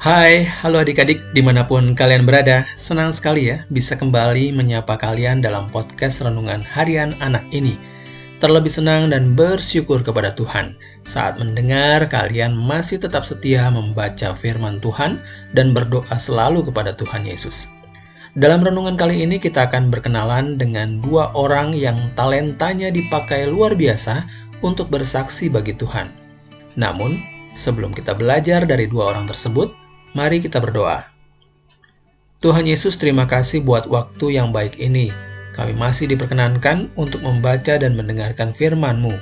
Hai, halo adik-adik di mana pun kalian berada. Senang sekali ya bisa kembali menyapa kalian dalam podcast Renungan Harian Anak ini. Terlebih senang dan bersyukur kepada Tuhan saat mendengar kalian masih tetap setia membaca firman Tuhan dan berdoa selalu kepada Tuhan Yesus. Dalam renungan kali ini kita akan berkenalan dengan dua orang yang talentanya dipakai luar biasa untuk bersaksi bagi Tuhan. Namun, sebelum kita belajar dari dua orang tersebut, Mari kita berdoa. Tuhan Yesus, terima kasih buat waktu yang baik ini. Kami masih diperkenankan untuk membaca dan mendengarkan firman-Mu.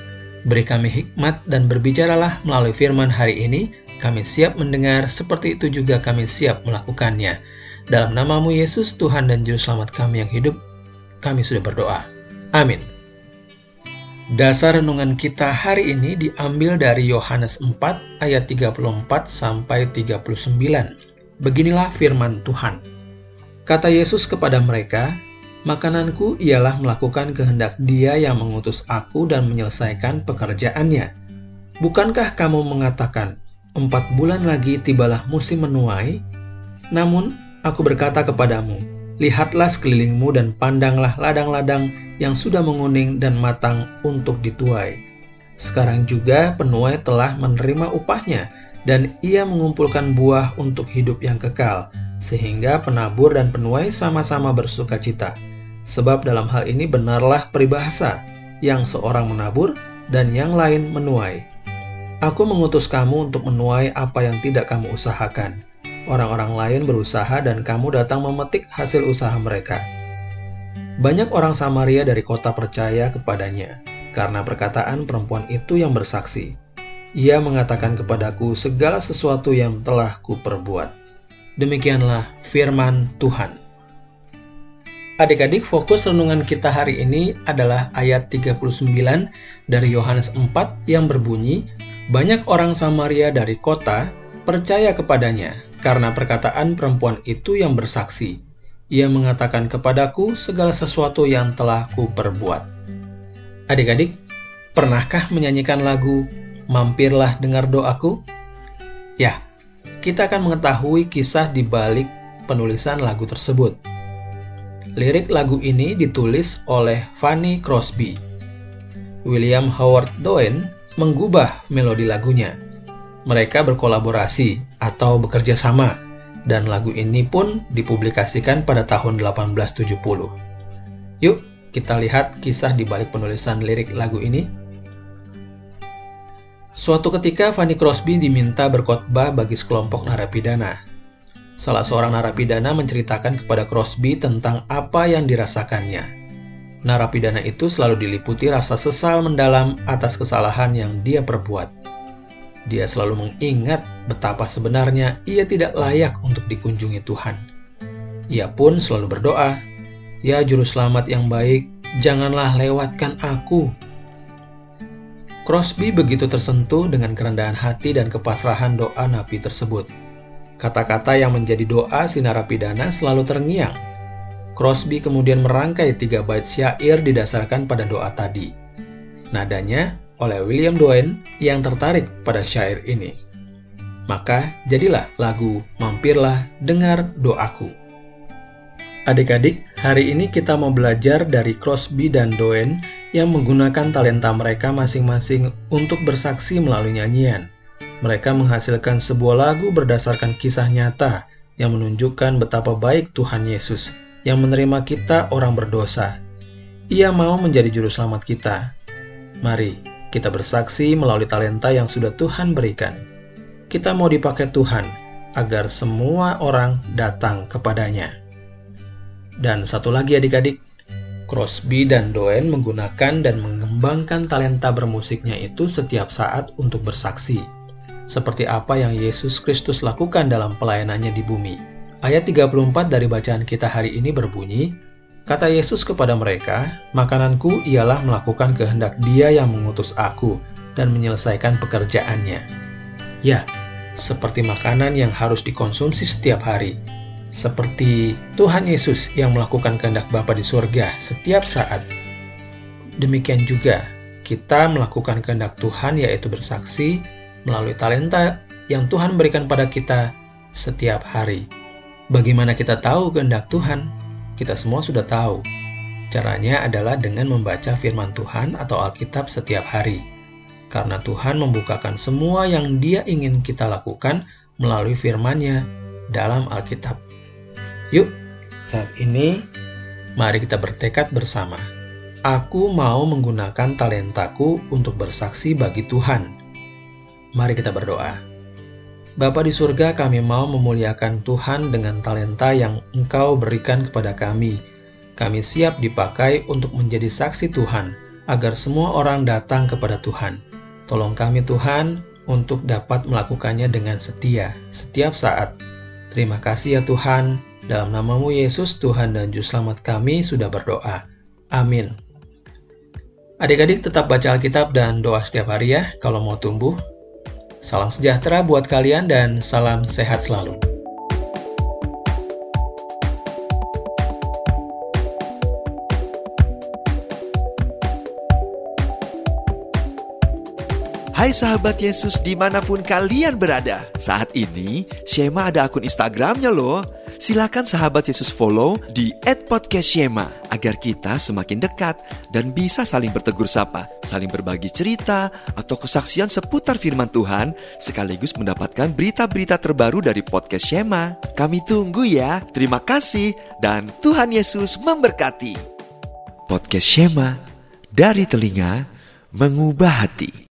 Beri kami hikmat dan berbicaralah melalui firman hari ini. Kami siap mendengar, seperti itu juga kami siap melakukannya. Dalam namamu Yesus, Tuhan dan Juru Selamat kami yang hidup, kami sudah berdoa. Amin. Dasar renungan kita hari ini diambil dari Yohanes 4 ayat 34 sampai 39. Beginilah firman Tuhan. Kata Yesus kepada mereka, "Makananku ialah melakukan kehendak Dia yang mengutus aku dan menyelesaikan pekerjaannya. Bukankah kamu mengatakan, empat bulan lagi tibalah musim menuai? Namun, aku berkata kepadamu, lihatlah sekelilingmu dan pandanglah ladang-ladang yang sudah menguning dan matang untuk dituai. Sekarang juga penuai telah menerima upahnya, dan ia mengumpulkan buah untuk hidup yang kekal, sehingga penabur dan penuai sama-sama bersuka cita. Sebab dalam hal ini benarlah peribahasa, yang seorang menabur dan yang lain menuai. Aku mengutus kamu untuk menuai apa yang tidak kamu usahakan. Orang-orang lain berusaha dan kamu datang memetik hasil usaha mereka. Banyak orang Samaria dari kota percaya kepadanya, karena perkataan perempuan itu yang bersaksi. Ia mengatakan kepadaku segala sesuatu yang telah kuperbuat. Demikianlah firman Tuhan. Adik-adik, fokus renungan kita hari ini adalah ayat 39 dari Yohanes 4 yang berbunyi, Banyak orang Samaria dari kota percaya kepadanya karena perkataan perempuan itu yang bersaksi. Ia mengatakan kepadaku segala sesuatu yang telah kuperbuat. Adik-adik, pernahkah menyanyikan lagu Mampirlah dengar doaku? Ya, kita akan mengetahui kisah di balik penulisan lagu tersebut. Lirik lagu ini ditulis oleh Fanny Crosby. William Howard Doen menggubah melodi lagunya. Mereka berkolaborasi atau bekerja sama dan lagu ini pun dipublikasikan pada tahun 1870. Yuk, kita lihat kisah di balik penulisan lirik lagu ini. Suatu ketika Fanny Crosby diminta berkhotbah bagi sekelompok narapidana. Salah seorang narapidana menceritakan kepada Crosby tentang apa yang dirasakannya. Narapidana itu selalu diliputi rasa sesal mendalam atas kesalahan yang dia perbuat. Dia selalu mengingat betapa sebenarnya ia tidak layak untuk dikunjungi Tuhan. Ia pun selalu berdoa, "Ya Juru Selamat yang baik, janganlah lewatkan aku." Crosby begitu tersentuh dengan kerendahan hati dan kepasrahan doa nabi tersebut. Kata-kata yang menjadi doa si narapidana selalu terngiang. Crosby kemudian merangkai tiga bait syair didasarkan pada doa tadi. Nadanya oleh William Doen yang tertarik pada syair ini. Maka jadilah lagu Mampirlah Dengar Doaku. Adik-adik, hari ini kita mau belajar dari Crosby dan Doen yang menggunakan talenta mereka masing-masing untuk bersaksi melalui nyanyian. Mereka menghasilkan sebuah lagu berdasarkan kisah nyata yang menunjukkan betapa baik Tuhan Yesus yang menerima kita orang berdosa. Ia mau menjadi juru selamat kita. Mari kita bersaksi melalui talenta yang sudah Tuhan berikan. Kita mau dipakai Tuhan agar semua orang datang kepadanya. Dan satu lagi adik-adik, Crosby dan Doen menggunakan dan mengembangkan talenta bermusiknya itu setiap saat untuk bersaksi. Seperti apa yang Yesus Kristus lakukan dalam pelayanannya di bumi. Ayat 34 dari bacaan kita hari ini berbunyi, Kata Yesus kepada mereka, "Makananku ialah melakukan kehendak Dia yang mengutus Aku dan menyelesaikan pekerjaannya." Ya, seperti makanan yang harus dikonsumsi setiap hari, seperti Tuhan Yesus yang melakukan kehendak Bapa di surga setiap saat. Demikian juga kita melakukan kehendak Tuhan yaitu bersaksi melalui talenta yang Tuhan berikan pada kita setiap hari. Bagaimana kita tahu kehendak Tuhan? Kita semua sudah tahu. Caranya adalah dengan membaca firman Tuhan atau Alkitab setiap hari. Karena Tuhan membukakan semua yang dia ingin kita lakukan melalui firman-Nya dalam Alkitab. Yuk, saat ini mari kita bertekad bersama. Aku mau menggunakan talentaku untuk bersaksi bagi Tuhan. Mari kita berdoa. Bapa di surga, kami mau memuliakan Tuhan dengan talenta yang Engkau berikan kepada kami. Kami siap dipakai untuk menjadi saksi Tuhan, agar semua orang datang kepada Tuhan. Tolong kami Tuhan untuk dapat melakukannya dengan setia, setiap saat. Terima kasih ya Tuhan, dalam namamu Yesus Tuhan dan Juru Selamat kami sudah berdoa. Amin. Adik-adik tetap baca Alkitab dan doa setiap hari ya kalau mau tumbuh Salam sejahtera buat kalian dan salam sehat selalu. Hai sahabat Yesus di mana pun kalian berada Saat ini Shema ada akun Instagramnya loh silakan sahabat Yesus follow di @podcastshema agar kita semakin dekat dan bisa saling bertegur sapa, saling berbagi cerita atau kesaksian seputar firman Tuhan sekaligus mendapatkan berita-berita terbaru dari podcast Shema. Kami tunggu ya. Terima kasih dan Tuhan Yesus memberkati. Podcast Shema dari telinga mengubah hati.